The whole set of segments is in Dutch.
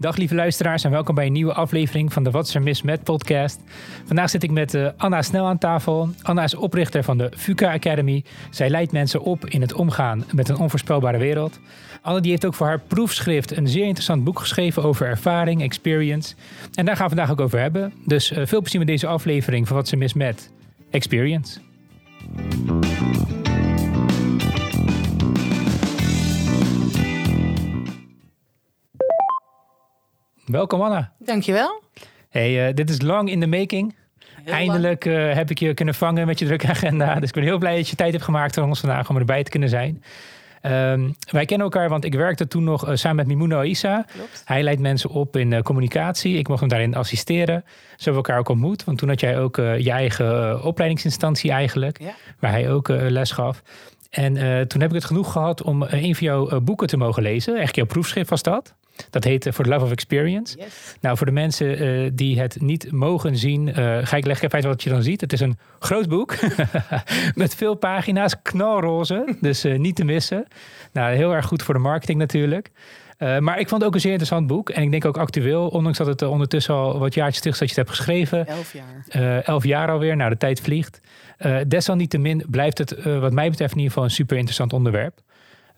Dag lieve luisteraars en welkom bij een nieuwe aflevering van de Wat is er mis met podcast. Vandaag zit ik met uh, Anna Snel aan tafel. Anna is oprichter van de FUCA Academy. Zij leidt mensen op in het omgaan met een onvoorspelbare wereld. Anna die heeft ook voor haar proefschrift een zeer interessant boek geschreven over ervaring, experience. En daar gaan we vandaag ook over hebben. Dus uh, veel plezier met deze aflevering van Wat is er mis met experience. Welkom Anna. Dankjewel. Hey, uh, dit is lang in de making. Heel Eindelijk uh, heb ik je kunnen vangen met je drukke agenda. Dus ik ben heel blij dat je tijd hebt gemaakt voor ons vandaag om erbij te kunnen zijn. Um, wij kennen elkaar, want ik werkte toen nog uh, samen met Mimouna Aissa. Hij leidt mensen op in uh, communicatie. Ik mocht hem daarin assisteren. Zo hebben we elkaar ook ontmoet. Want toen had jij ook uh, je eigen opleidingsinstantie eigenlijk. Ja. Waar hij ook les gaf. En toen heb ik het genoeg gehad om een van jouw boeken te mogen lezen. Echt jouw proefschrift was dat. Dat heet For the Love of Experience. Nou, voor de mensen uh, die het niet mogen zien, uh, ga ik leggen even uit wat je dan ziet. Het is een groot boek met veel pagina's, knalroze, dus uh, niet te missen. Nou, heel erg goed voor de marketing natuurlijk. maar ik vond het ook een zeer interessant boek. En ik denk ook actueel, ondanks dat het ondertussen al wat jaartjes terug is dat je het hebt geschreven. Elf jaar. elf jaar alweer, nou de tijd vliegt. desalniettemin blijft het wat mij betreft in ieder geval een super interessant onderwerp.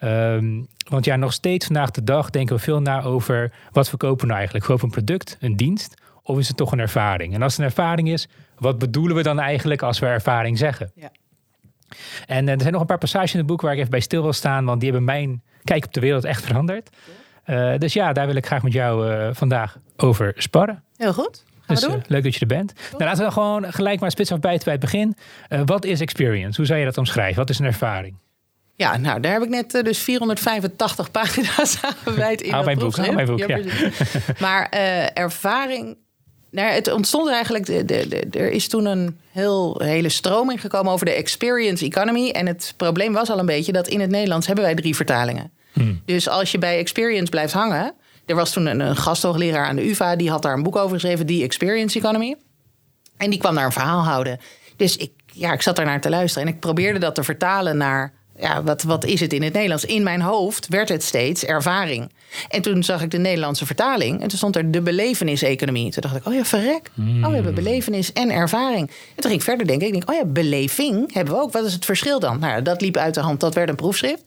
Um, want ja, nog steeds vandaag de dag denken we veel na over wat verkopen we nou eigenlijk? Kopen een product, een dienst of is het toch een ervaring? En als het een ervaring is, wat bedoelen we dan eigenlijk als we ervaring zeggen? Ja. En uh, er zijn nog een paar passages in het boek waar ik even bij stil wil staan, want die hebben mijn kijk op de wereld echt veranderd. Uh, dus ja, daar wil ik graag met jou uh, vandaag over sparren. Heel goed. Gaan dus, we doen? leuk dat je er bent. Nou, laten we gewoon gelijk maar spits afbijten bij het begin. wat is experience? Hoe zou je dat omschrijven? Wat is een ervaring? Ja, nou, daar heb ik net uh, dus 485 pagina's aan gewijd in hou mijn boek, hou mijn boek, ja. Maar uh, ervaring... Nou, het ontstond eigenlijk... De, de, de, er is toen een heel, hele stroming gekomen over de experience economy. En het probleem was al een beetje dat in het Nederlands hebben wij drie vertalingen. Hmm. Dus als je bij experience blijft hangen... Er was toen een, een gasthoogleraar aan de UvA... die had daar een boek over geschreven, die experience economy. En die kwam daar een verhaal houden. Dus ik, ja, ik zat daar naar te luisteren en ik probeerde dat te vertalen naar ja, wat, wat is het in het Nederlands? In mijn hoofd werd het steeds ervaring. En toen zag ik de Nederlandse vertaling en toen stond er de beleveniseconomie. Toen dacht ik, oh ja, verrek. Oh, we hebben belevenis en ervaring. En toen ging ik verder denken, ik denk, oh ja, beleving hebben we ook. Wat is het verschil dan? Nou, dat liep uit de hand, dat werd een proefschrift.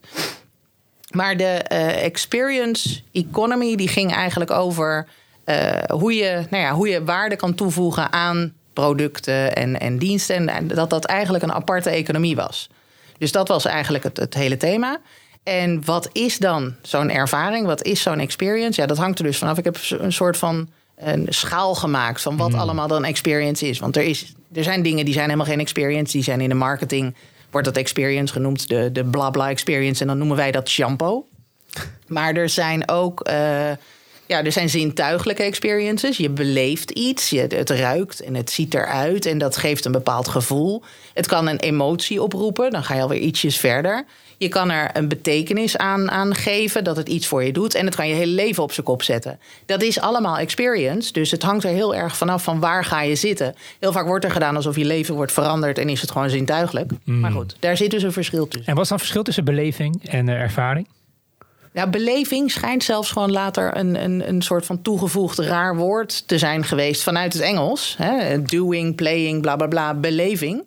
Maar de uh, experience economy, die ging eigenlijk over uh, hoe, je, nou ja, hoe je waarde kan toevoegen aan producten en, en diensten. En dat dat eigenlijk een aparte economie was. Dus dat was eigenlijk het, het hele thema. En wat is dan zo'n ervaring? Wat is zo'n experience? Ja, dat hangt er dus vanaf. Ik heb een soort van een schaal gemaakt van wat hmm. allemaal dan experience is. Want er, is, er zijn dingen die zijn helemaal geen experience. Die zijn in de marketing, wordt dat experience genoemd, de, de bla bla experience. En dan noemen wij dat shampoo. Maar er zijn ook... Uh, ja, er zijn zintuigelijke experiences. Je beleeft iets, je, het ruikt en het ziet eruit en dat geeft een bepaald gevoel. Het kan een emotie oproepen, dan ga je alweer ietsjes verder. Je kan er een betekenis aan, aan geven dat het iets voor je doet. En het kan je hele leven op zijn kop zetten. Dat is allemaal experience. Dus het hangt er heel erg vanaf van waar ga je zitten. Heel vaak wordt er gedaan alsof je leven wordt veranderd en is het gewoon zintuigelijk. Mm. Maar goed, daar zit dus een verschil tussen. En wat is dan het verschil tussen beleving en uh, ervaring? Ja, beleving schijnt zelfs gewoon later een, een, een soort van toegevoegd raar woord te zijn geweest vanuit het Engels. Hè? Doing, playing, bla bla bla, beleving.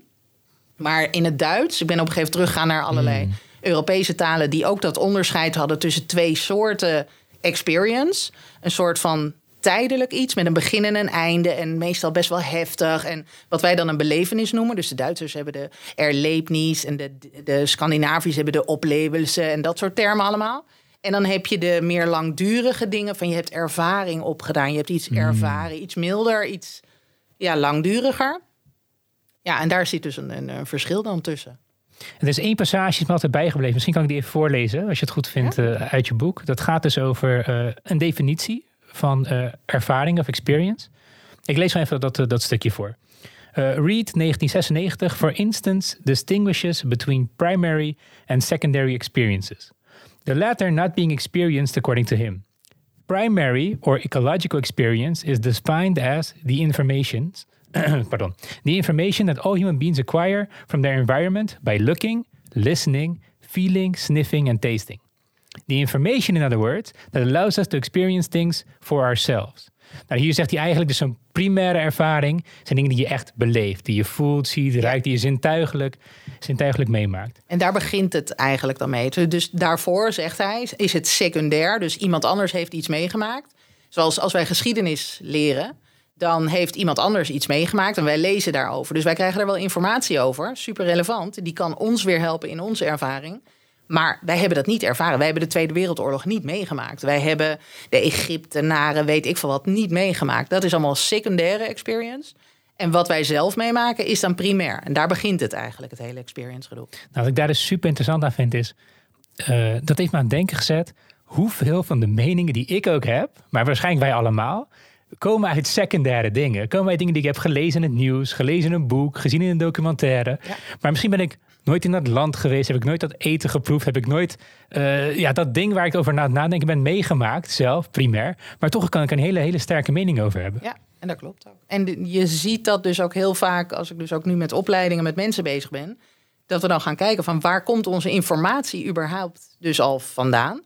Maar in het Duits, ik ben op een gegeven moment teruggegaan naar allerlei hmm. Europese talen die ook dat onderscheid hadden tussen twee soorten experience. Een soort van tijdelijk iets met een begin en een einde en meestal best wel heftig. En wat wij dan een belevenis noemen. Dus de Duitsers hebben de erlebnis en de, de Scandinaviërs hebben de oplevelse en dat soort termen allemaal. En dan heb je de meer langdurige dingen van je hebt ervaring opgedaan. Je hebt iets hmm. ervaren, iets milder, iets ja, langduriger. Ja, en daar zit dus een, een, verschil dan tussen. Er is één passage die me altijd bijgebleven. Misschien kan ik die even voorlezen, als je het goed vindt, uh, uit je boek. Dat gaat dus over uh, een definitie van uh, ervaring of experience. Ik lees gewoon even dat, dat stukje voor. Reed 1996, for instance, distinguishes between primary and secondary experiences. The latter not being experienced according to him. Primary or ecological experience is defined as the information, pardon, the information that all human beings acquire from their environment by looking, listening, feeling, sniffing and tasting. The information, in other words, that allows us to experience things for ourselves. Nou, hier zegt hij eigenlijk dus zo'n primaire ervaring zijn dingen die je echt beleeft, die je voelt, ziet, ruikt, die je zintuigelijk, zintuigelijk meemaakt. En daar begint het eigenlijk dan mee. Dus daarvoor, zegt hij, is het secundair. Dus iemand anders heeft iets meegemaakt. Zoals als wij geschiedenis leren, dan heeft iemand anders iets meegemaakt en wij lezen daarover. Dus wij krijgen er wel informatie over, super relevant. Die kan ons weer helpen in onze ervaring. Maar wij hebben dat niet ervaren. Wij hebben de Tweede Wereldoorlog niet meegemaakt. Wij hebben de Egyptenaren, weet ik veel wat, niet meegemaakt. Dat is allemaal secundaire experience. En wat wij zelf meemaken is dan primair. En daar begint het eigenlijk, het hele experience gedoe. Nou, wat ik daar dus super interessant aan vind is... Uh, dat heeft me aan het denken gezet... hoeveel van de meningen die ik ook heb... maar waarschijnlijk wij allemaal komen uit secundaire dingen. Komen uit dingen die ik heb gelezen in het nieuws, gelezen in een boek, gezien in een documentaire. Maar misschien ben ik nooit in dat land geweest, heb ik nooit dat eten geproefd, heb ik nooit uh, ja, dat ding waar ik over na het nadenken ben meegemaakt, zelf, primair. Maar toch kan ik een hele, hele sterke mening over hebben. Ja, en dat klopt ook. En je ziet dat dus ook heel vaak, als ik dus ook nu met opleidingen met mensen bezig ben, dat we dan gaan kijken van waar komt onze informatie überhaupt dus al vandaan?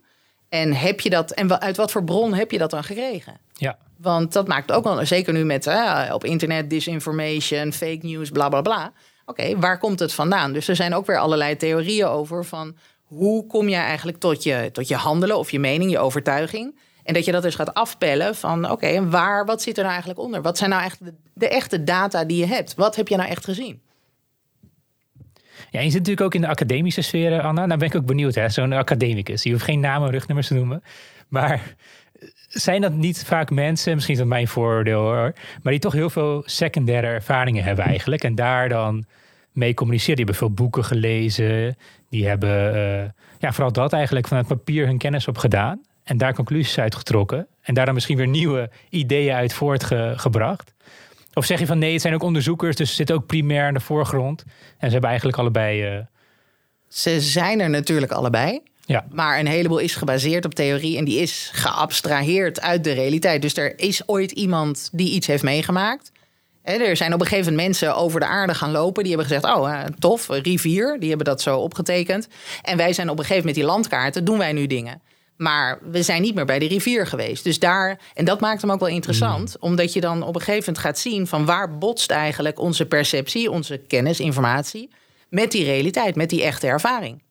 En heb je dat, en uit wat voor bron heb je dat dan gekregen? Ja. Want dat maakt ook wel, zeker nu met uh, op internet disinformation, fake news, bla bla bla. Oké, waar komt het vandaan? Dus er zijn ook weer allerlei theorieën over van hoe kom je eigenlijk tot je, tot je handelen of je mening, je overtuiging. En dat je dat dus gaat afpellen van oké, en waar, wat zit er nou eigenlijk onder? Wat zijn nou echt de, de, echte data die je hebt? Wat heb je nou echt gezien? Ja, je zit natuurlijk ook in de academische sfeer, Anna. Nou ben ik ook benieuwd, hè? Zo'n academicus. Je hoeft geen namen, rugnummers te noemen. Maar zijn dat niet vaak mensen, misschien is dat mijn voordeel hoor, maar die toch heel veel secundaire ervaringen hebben eigenlijk. En daar dan mee communiceren. Die hebben veel boeken gelezen. Die hebben uh, ja, vooral dat eigenlijk van het papier hun kennis op gedaan. En daar conclusies uit getrokken. En daar dan misschien weer nieuwe ideeën uit voortgebracht. Of zeg je van nee, het zijn ook onderzoekers, dus ze zitten ook primair in de voorgrond. En ze hebben eigenlijk allebei. Uh... Ze zijn er natuurlijk allebei. Ja. Maar een heleboel is gebaseerd op theorie en die is geabstraheerd uit de realiteit. Dus er is ooit iemand die iets heeft meegemaakt. Er zijn op een gegeven moment mensen over de aarde gaan lopen. Die hebben gezegd, oh eh, tof, rivier. Die hebben dat zo opgetekend. En wij zijn op een gegeven moment die landkaarten, doen wij nu dingen. Maar we zijn niet meer bij de rivier geweest. Dus daar, en dat maakt hem ook wel interessant, hmm. omdat je dan op een gegeven moment gaat zien van waar botst eigenlijk onze perceptie, onze kennis, informatie, met die realiteit, met die echte ervaring.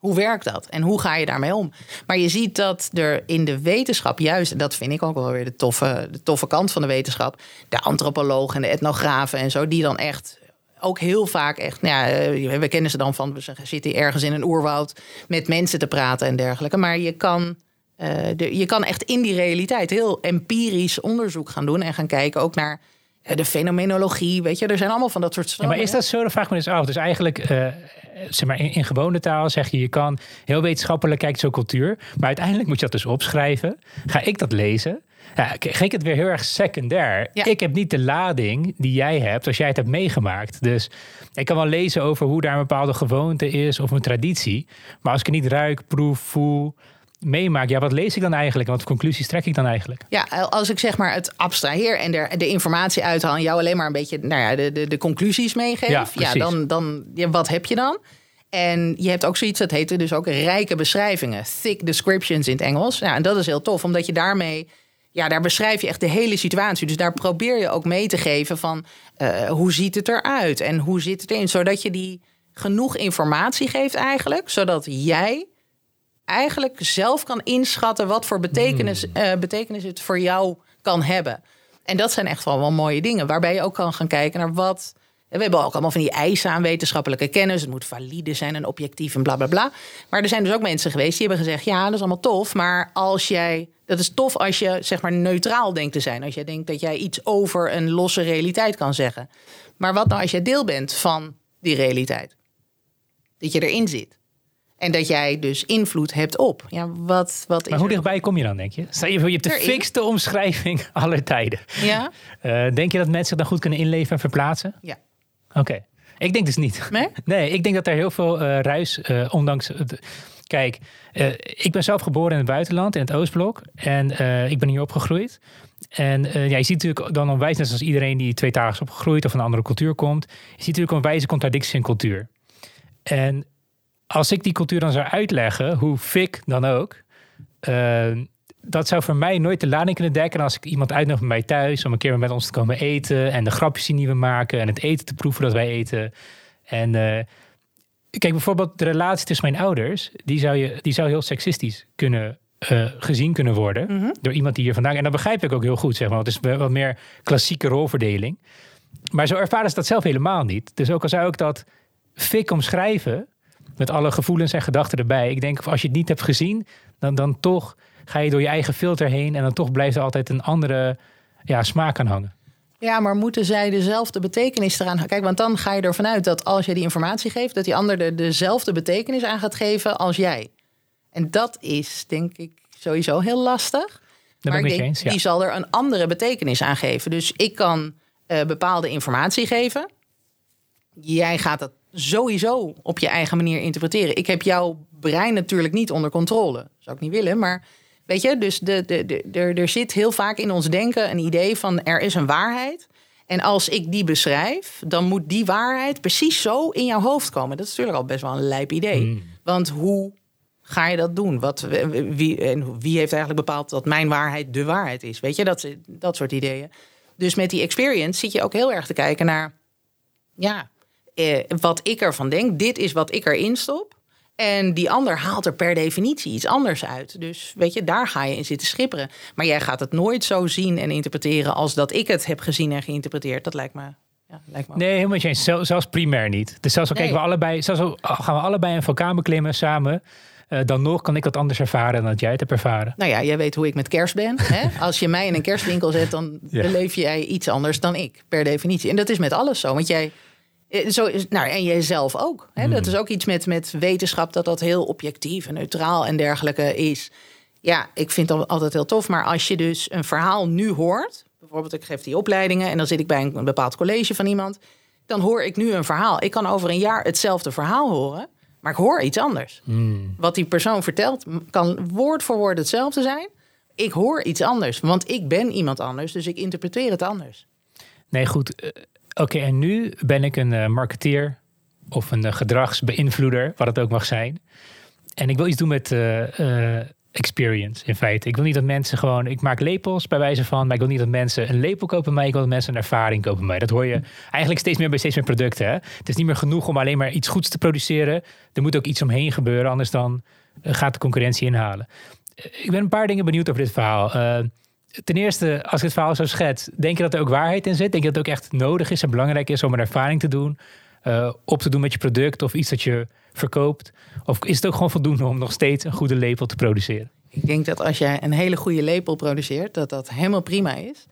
Hoe werkt dat en hoe ga je daarmee om? Maar je ziet dat er in de wetenschap juist, en dat vind ik ook wel weer de toffe, de toffe kant van de wetenschap, de antropologen en de etnografen en zo, die dan echt ook heel vaak echt, nou ja, eh, we kennen ze dan van, we zitten ergens in een oerwoud met mensen te praten en dergelijke. Maar je kan, uh, de, je kan echt in die realiteit heel empirisch onderzoek gaan doen en gaan kijken ook naar de fenomenologie, weet je, er zijn allemaal van dat soort ja, maar is dat zo? Dan vraag me eens af. Dus eigenlijk, uh, zeg maar, in, in, gewone taal zeg je, je kan heel wetenschappelijk kijken zo'n cultuur, maar uiteindelijk moet je dat dus opschrijven. Ga ik dat lezen? Ja, ga ik het weer heel erg secundair. Ik heb niet de lading die jij hebt als jij het hebt meegemaakt. Dus ik kan wel lezen over hoe daar een bepaalde gewoonte is of een traditie. Maar als ik het niet ruik, proef, voel, meemaak, ja, wat lees ik dan eigenlijk? Wat conclusies trek ik dan eigenlijk? Ja, als ik zeg maar het abstraheer en de, de informatie uithaal en jou alleen maar een beetje nou ja, de, de, de conclusies meegeef, ja, ja, dan, dan ja, wat heb je dan? En je hebt ook zoiets, dat heet dus ook rijke beschrijvingen, thick descriptions in het Engels. Ja, en dat is heel tof, omdat je daarmee, ja, daar beschrijf je echt de hele situatie. Dus daar probeer je ook mee te geven van uh, hoe ziet het eruit en hoe zit het erin, zodat je die genoeg informatie geeft eigenlijk, zodat jij eigenlijk zelf kan inschatten wat voor betekenis, hmm. uh, betekenis het voor jou kan hebben. En dat zijn echt wel, wel mooie dingen, waarbij je ook kan gaan kijken naar wat. We hebben ook allemaal van die eisen aan wetenschappelijke kennis. Het moet valide zijn en objectief en bla bla bla. Maar er zijn dus ook mensen geweest die hebben gezegd: ja, dat is allemaal tof. Maar als jij. Dat is tof als je zeg maar neutraal denkt te zijn. Als jij denkt dat jij iets over een losse realiteit kan zeggen. Maar wat nou als jij deel bent van die realiteit? Dat je erin zit. En dat jij dus invloed hebt op. Ja, wat, wat maar hoe dichtbij kom je dan, denk je? Stel je, je hebt de fixste omschrijving aller tijden. Ja. Uh, denk je dat mensen zich dan goed kunnen inleven en verplaatsen? Ja. Oké. Ik denk dus niet. Nee? Nee, ik denk dat er heel veel uh, ruis, uh, ondanks... kijk, ik ben zelf geboren in het buitenland, in het Oostblok. En ik ben hier opgegroeid. En ja, je ziet natuurlijk dan onwijs, net zoals iedereen die tweetalig is opgegroeid of van een andere cultuur komt. Je ziet natuurlijk een wijze contradictie in cultuur. En als ik die cultuur dan zou uitleggen, hoe fik dan ook, uh, dat zou voor mij nooit de lading kunnen dekken als ik iemand uitnodig bij mij thuis om een keer met ons te komen eten en de grapjes die we maken en het eten te proeven dat wij eten. En uh, kijk, bijvoorbeeld de relatie tussen mijn ouders, die zou, je, die zou heel seksistisch kunnen uh, gezien kunnen worden Mhm. door iemand die hier vandaan. En dat begrijp ik ook heel goed, zeg maar. Want het is wat meer klassieke rolverdeling. Maar zo ervaren ze dat zelf helemaal niet. Dus ook al zou ik dat fik omschrijven, met alle gevoelens en gedachten erbij. Ik denk, als je het niet hebt gezien, dan, dan toch ga je door je eigen filter heen. En dan toch blijft er altijd een andere ja, smaak aan hangen. Ja, maar moeten zij dezelfde betekenis eraan... Kijk, want dan ga je ervan uit dat als je die informatie geeft... dat die ander er dezelfde betekenis aan gaat geven als jij. En dat is, denk ik, sowieso heel lastig. Dat maar ik denk, eens. Ja. die zal er een andere betekenis aan geven. Dus ik kan eh, bepaalde informatie geven. Jij gaat dat sowieso op je eigen manier interpreteren. Ik heb jouw brein natuurlijk niet onder controle. Zou ik niet willen, maar weet je, dus de, de, de, er, er zit heel vaak in ons denken een idee van er is een waarheid. En als ik die beschrijf, dan moet die waarheid precies zo in jouw hoofd komen. Dat is natuurlijk al best wel een lijp idee. Mm. Want hoe ga je dat doen? Wat, wie, en wie heeft eigenlijk bepaald dat mijn waarheid de waarheid is? Weet je, dat, dat soort ideeën. Dus met die experience zit je ook heel erg te kijken naar... ja, eh, wat ik ervan denk. Dit is wat ik erin stop. En die ander haalt er per definitie iets anders uit. Dus weet je, daar ga je in zitten schipperen. Maar jij gaat het nooit zo zien en interpreteren... als dat ik het heb gezien en geïnterpreteerd. Dat lijkt me... Ja, lijkt me. Nee, helemaal niet eens. Zelfs primair niet. Dus zelfs al Nee. kijken we allebei, zelfs al gaan we allebei een vulkaan beklimmen samen, eh, dan nog kan ik dat anders ervaren dan dat jij het hebt ervaren. Nou ja, jij weet hoe ik met kerst ben. Hè? Als je mij in een kerstwinkel zet, dan Ja. beleef jij iets anders dan ik, per definitie. En dat is met alles zo. Want jij. Eh, Zo is, nou, en jij zelf ook. Hè? Dat is ook iets met, met wetenschap, dat dat heel objectief en neutraal en dergelijke is. Ja, ik vind dat altijd heel tof. Maar als je dus een verhaal nu hoort, bijvoorbeeld ik geef die opleidingen en dan zit ik bij een, een bepaald college van iemand, dan hoor ik nu een verhaal. Ik kan over een jaar hetzelfde verhaal horen, maar ik hoor iets anders. Wat die persoon vertelt kan woord voor woord hetzelfde zijn. Ik hoor iets anders, want ik ben iemand anders, dus ik interpreteer het anders. Nee, goed. Oké, en nu ben ik een eh, marketeer of een eh, gedragsbeïnvloeder, wat het ook mag zijn. En ik wil iets doen met eh, experience in feite. Ik wil niet dat mensen gewoon, ik maak lepels bij wijze van, maar ik wil niet dat mensen een lepel kopen bij mij. Ik wil dat mensen een ervaring kopen bij mij. Dat hoor je eigenlijk steeds meer bij steeds meer producten. Hè? Het is niet meer genoeg om alleen maar iets goeds te produceren. Er moet ook iets omheen gebeuren, anders dan gaat de concurrentie inhalen. Ik ben een paar dingen benieuwd over dit verhaal. Ten eerste, als ik het verhaal zo schets, denk je dat er ook waarheid in zit? Denk je dat het ook echt nodig is en belangrijk is om een ervaring te doen, eh, op te doen met je product of iets dat je verkoopt? Of is het ook gewoon voldoende om nog steeds een goede label te produceren? Ik denk dat als jij een hele goede lepel produceert, dat dat helemaal prima is.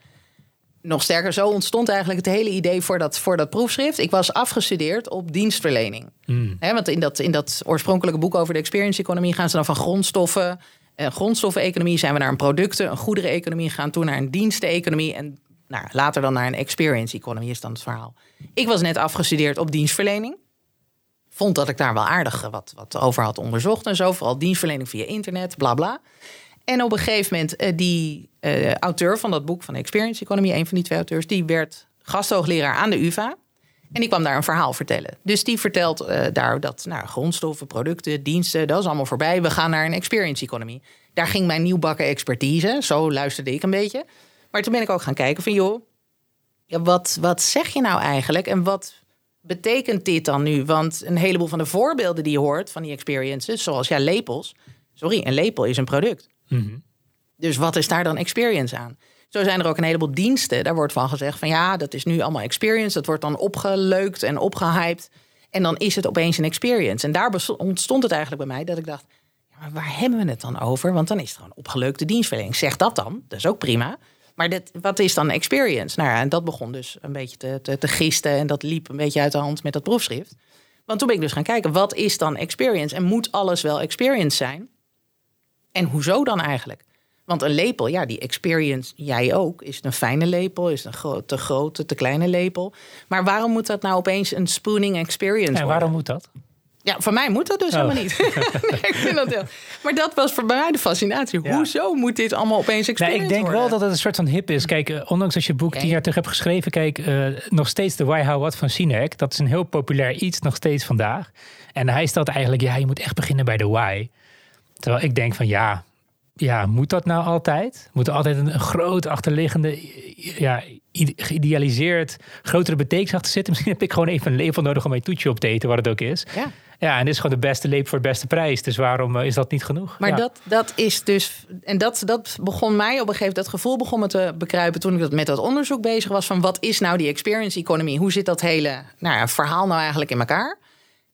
Nog sterker, zo ontstond eigenlijk het hele idee voor dat, voor dat proefschrift. Ik was afgestudeerd op dienstverlening. Hmm. Want in dat, in dat oorspronkelijke boek over de experience economie gaan ze dan van grondstoffen. En grondstoffeneconomie zijn we naar een producten, een goedereneconomie gaan toen naar een diensteneconomie en nou, later dan naar een experience economie is dan het verhaal. Ik was net afgestudeerd op dienstverlening. Vond dat ik daar wel aardig wat, wat over had onderzocht en zo. Vooral dienstverlening via internet, bla bla. En op een gegeven moment, eh, die eh, auteur van dat boek van Experience Economy, een van die twee auteurs, die werd gasthoogleraar aan de UvA. En die kwam daar een verhaal vertellen. Dus die vertelt eh, daar dat nou, grondstoffen, producten, diensten, dat is allemaal voorbij. We gaan naar een experience economy. Daar ging mijn nieuwbakken expertise. Zo luisterde ik een beetje. Maar toen ben ik ook gaan kijken van joh, ja, wat, wat zeg je nou eigenlijk? En wat betekent dit dan nu? Want een heleboel van de voorbeelden die je hoort van die experiences, zoals ja, lepels. Sorry, een lepel is een product. Mhm. Dus wat is daar dan experience aan? Zo zijn er ook een heleboel diensten. Daar wordt van gezegd van ja, dat is nu allemaal experience. Dat wordt dan opgeleukt en opgehyped. En dan is het opeens een experience. En daar ontstond het eigenlijk bij mij dat ik dacht... Ja, maar waar hebben we het dan over? Want dan is het gewoon opgeleukte dienstverlening. Zeg dat dan, dat is ook prima. Maar dit, wat is dan experience? Nou ja, en dat begon dus een beetje te, te, te gisten... en dat liep een beetje uit de hand met dat proefschrift. Want toen ben ik dus gaan kijken, wat is dan experience? En moet alles wel experience zijn? En hoezo dan eigenlijk? Want een lepel, ja, die experience jij ook. Is het een fijne lepel? Is het een gro- te grote, te kleine lepel? Maar waarom moet dat nou opeens een spooning experience En worden? waarom moet dat? Ja, van mij moet dat dus Oh. helemaal niet. Nee, ik vind dat heel... Maar dat was voor mij de fascinatie. Ja. Hoezo moet dit allemaal opeens Nee, experience ik denk wel dat het een soort van hip is. Kijk, eh, ondanks dat je boek Oké. tien jaar terug hebt geschreven, kijk, eh, nog steeds de Why, How, What van Sinek. Dat is een heel populair iets, nog steeds vandaag. En hij stelt eigenlijk, ja, je moet echt beginnen bij de why. Terwijl ik denk van, ja, ja moet dat nou altijd? Moet er altijd een, een groot achterliggende, ja, geïdealiseerd, grotere betekenis achter zitten? Misschien heb ik gewoon even een lepel nodig om mijn toetje op te eten, wat het ook is. Ja. Ja, en dit is gewoon de beste lepel voor de beste prijs. Dus waarom eh, is dat niet genoeg? Maar Ja. dat, dat is dus. En dat, dat begon mij op een gegeven moment. Dat gevoel begon me te bekruipen toen ik dat met dat onderzoek bezig was. Van wat is nou die experience economy? Hoe zit dat hele nou ja, verhaal nou eigenlijk in elkaar?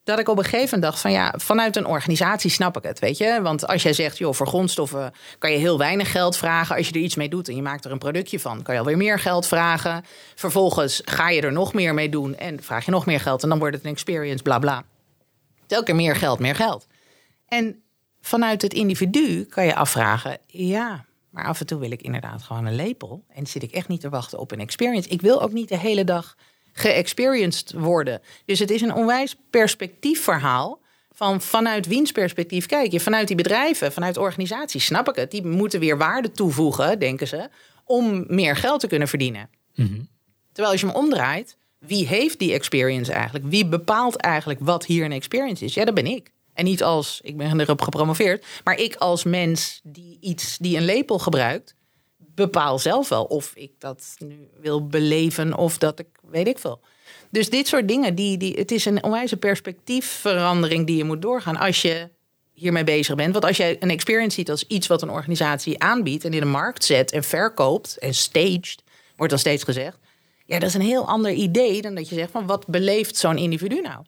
Dat ik op een gegeven moment dacht van ja, vanuit een organisatie snap ik het, weet je. Want als jij zegt, joh, voor grondstoffen kan je heel weinig geld vragen. Als je er iets mee doet en je maakt er een productje van, kan je alweer meer geld vragen. Vervolgens ga je er nog meer mee doen en vraag je nog meer geld. En dan wordt het een experience, bla bla. Telke keer meer geld, meer geld. En vanuit het individu kan je afvragen: ja, maar af en toe wil ik inderdaad gewoon een lepel. En zit ik echt niet te wachten op een experience. Ik wil ook niet de hele dag geëxperienced worden. Dus het is een onwijs perspectiefverhaal. Van vanuit wiens perspectief kijk je? Vanuit die bedrijven, vanuit organisaties, snap ik het. Die moeten weer waarde toevoegen, denken ze, om meer geld te kunnen verdienen. Terwijl als je hem omdraait, wie heeft die experience eigenlijk? Wie bepaalt eigenlijk wat hier een experience is? Ja, dat ben ik. En niet als, ik ben erop gepromoveerd, maar ik als mens die iets, die een lepel gebruikt, bepaal zelf wel of ik dat nu wil beleven of dat ik, weet ik veel. Dus dit soort dingen, die, die, het is een onwijze perspectiefverandering die je moet doorgaan als je hiermee bezig bent. Want als je een experience ziet als iets wat een organisatie aanbiedt en in de markt zet en verkoopt en staged, wordt dan steeds gezegd. Ja, dat is een heel ander idee dan dat je zegt van wat beleeft zo'n individu nou?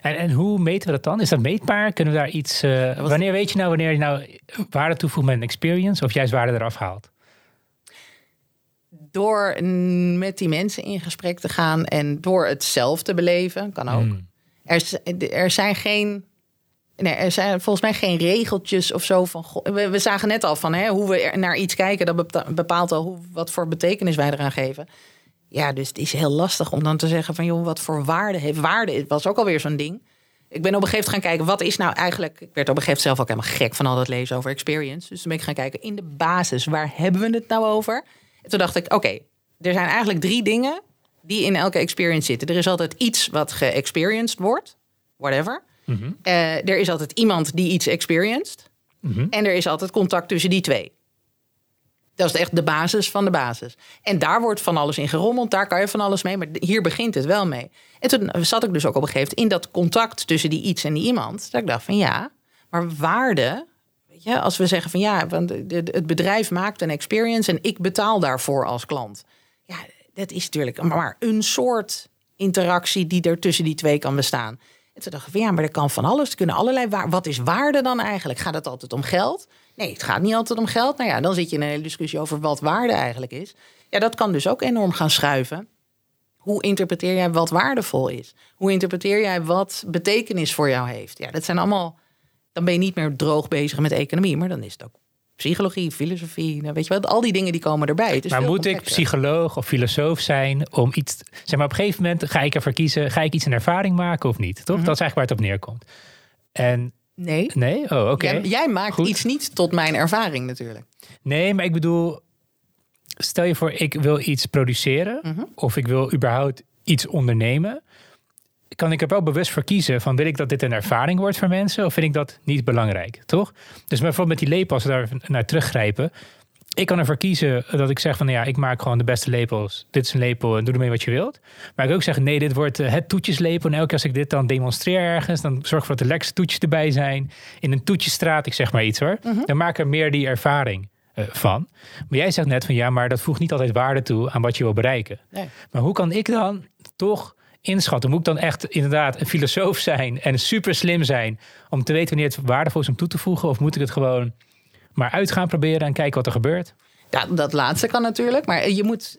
En, en hoe meten we dat dan? Is dat meetbaar? Kunnen we daar iets... eh, wanneer weet je nou wanneer je nou waarde toevoegt met een experience... of juist waarde eraf haalt? Door met die mensen in gesprek te gaan en door het zelf te beleven, kan ook. Er, z- er zijn geen. Nee, er zijn volgens mij geen regeltjes of zo van. We, we zagen net al van hè, hoe we er naar iets kijken, dat bepa- bepaalt al hoe, wat voor betekenis wij eraan geven. Ja, dus het is heel lastig om dan te zeggen van joh, wat voor waarde heeft. Waarde was ook alweer zo'n ding. Ik ben op een gegeven moment gaan kijken, wat is nou eigenlijk... Ik werd op een gegeven moment zelf ook helemaal gek van al dat lezen over experience. Dus toen ben ik gaan kijken, in de basis, waar hebben we het nou over? En toen dacht ik, oké, er zijn eigenlijk drie dingen die in elke experience zitten. Er is altijd iets wat geëxperienced wordt, whatever. Eh, er is altijd iemand die iets experienced. En er is altijd contact tussen die twee. Dat is echt de basis van de basis. En daar wordt van alles in gerommeld. Daar kan je van alles mee. Maar hier begint het wel mee. En toen zat ik dus ook op een gegeven moment in dat contact tussen die iets en die iemand. Dat ik dacht van ja, maar waarde. Weet je, als we zeggen van ja, want het bedrijf maakt een experience en ik betaal daarvoor als klant. Ja, dat is natuurlijk maar een soort interactie die er tussen die twee kan bestaan. En toen dacht ik van ja, maar er kan van alles. Er kunnen allerlei. Wat is waarde dan eigenlijk? Gaat het altijd om geld? Nee, het gaat niet altijd om geld. Nou ja, dan zit je in een hele discussie over wat waarde eigenlijk is. Ja, dat kan dus ook enorm gaan schuiven. Hoe interpreteer jij wat waardevol is? Hoe interpreteer jij wat betekenis voor jou heeft? Ja, dat zijn allemaal. Dan ben je niet meer droog bezig met economie, maar dan is het ook psychologie, filosofie. Nou, weet je wat? Al die dingen die komen erbij. Maar moet ik psycholoog of filosoof zijn om iets... Zeg maar, op een gegeven moment ga ik ervoor kiezen... ga ik iets een ervaring maken of niet? Toch? Mhm. Dat is eigenlijk waar het op neerkomt. En Nee. nee? Oh, oké. Jij, jij maakt Goed. iets niet tot mijn ervaring natuurlijk. Nee, maar ik bedoel... Stel je voor, ik wil iets produceren... Mhm. of ik wil überhaupt iets ondernemen... kan ik er wel bewust voor kiezen van... wil ik dat dit een ervaring wordt voor mensen... of vind ik dat niet belangrijk, toch? Dus bijvoorbeeld met die lepels, daar naar teruggrijpen... ik kan ervoor kiezen dat ik zeg van... nou ja, ik maak gewoon de beste lepels. Dit is een lepel en doe ermee wat je wilt. Maar ik kan ook zeggen, nee, dit wordt eh, het toetjeslepel... en elke keer als ik dit dan demonstreer ergens... dan zorg ik ervoor dat de lekkerste toetjes erbij zijn. In een toetjesstraat, ik zeg maar iets hoor. Dan maak er meer die ervaring eh, van. Maar jij zegt net van ja, maar dat voegt niet altijd waarde toe aan wat je wil bereiken. Nee. Maar hoe kan ik dan toch inschatten? Moet ik dan echt inderdaad een filosoof zijn en super slim zijn om te weten wanneer het waardevol is om toe te voegen? Of moet ik het gewoon maar uit gaan proberen en kijken wat er gebeurt? Ja, dat laatste kan natuurlijk. Maar je moet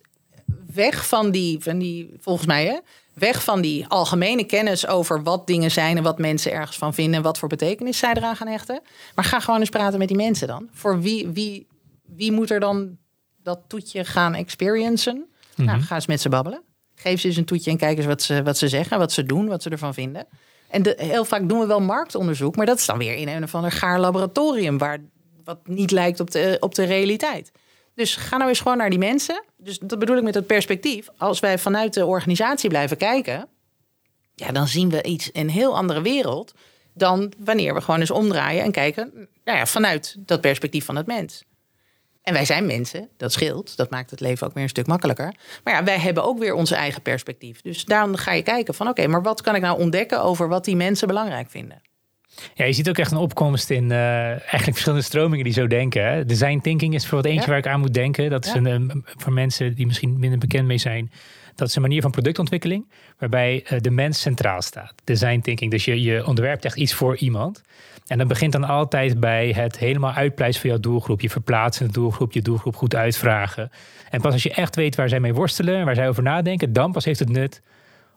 weg van die, van die volgens mij, hè, weg van die algemene kennis over wat dingen zijn en wat mensen ergens van vinden en wat voor betekenis zij eraan gaan hechten. Maar ga gewoon eens praten met die mensen dan. Voor wie, wie, wie moet er dan dat toetje gaan experiencen? Nou, ga eens met ze babbelen. Geef ze eens een toetje en kijk eens wat ze, wat ze zeggen, wat ze doen, wat ze ervan vinden. En de, heel vaak doen we wel marktonderzoek, maar dat is dan weer in een of ander gaar laboratorium waar wat niet lijkt op de, op de realiteit. Dus ga nou eens gewoon naar die mensen. Dus dat bedoel ik met het perspectief. Als wij vanuit de organisatie blijven kijken, ja, dan zien we iets een heel andere wereld dan wanneer we gewoon eens omdraaien en kijken nou ja, vanuit dat perspectief van het mens. En wij zijn mensen, dat scheelt. Dat maakt het leven ook weer een stuk makkelijker. Maar ja, wij hebben ook weer onze eigen perspectief. Dus daarom ga je kijken van oké, maar wat kan ik nou ontdekken over wat die mensen belangrijk vinden? Ja, je ziet ook echt een opkomst in uh, eigenlijk verschillende stromingen die zo denken. Hè? Design thinking is bijvoorbeeld eentje waar ik aan moet denken. Dat is een, een, voor mensen die misschien minder bekend mee zijn. Dat is een manier van productontwikkeling waarbij uh, de mens centraal staat. Design thinking. Dus je, je ontwerpt echt iets voor iemand. En dat begint dan altijd bij het helemaal uitpleisen van jouw doelgroep. Je verplaatsen de doelgroep, je doelgroep goed uitvragen. En pas als je echt weet waar zij mee worstelen, waar zij over nadenken, dan pas heeft het nut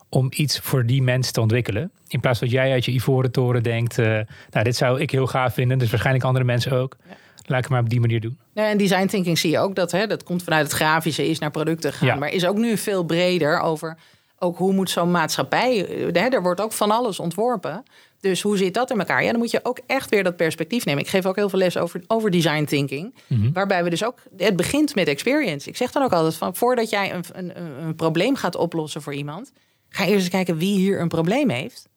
om iets voor die mensen te ontwikkelen. In plaats van dat jij uit je ivoren toren denkt, uh, nou dit zou ik heel gaaf vinden, dus waarschijnlijk andere mensen ook. Ja. Laat ik maar op die manier doen. Ja, en design thinking zie je ook dat hè, dat komt vanuit het grafische, is naar producten gaan. Ja. Maar is ook nu veel breder over ook hoe moet zo'n maatschappij. Hè, er wordt ook van alles ontworpen. Dus hoe zit dat in elkaar? Ja, dan moet je ook echt weer dat perspectief nemen. Ik geef ook heel veel les over, over design thinking. Mhm. Waarbij we dus ook. Het begint met experience. Ik zeg dan ook altijd van voordat jij een, een, een probleem gaat oplossen voor iemand. Ga eerst eens kijken wie hier een probleem heeft.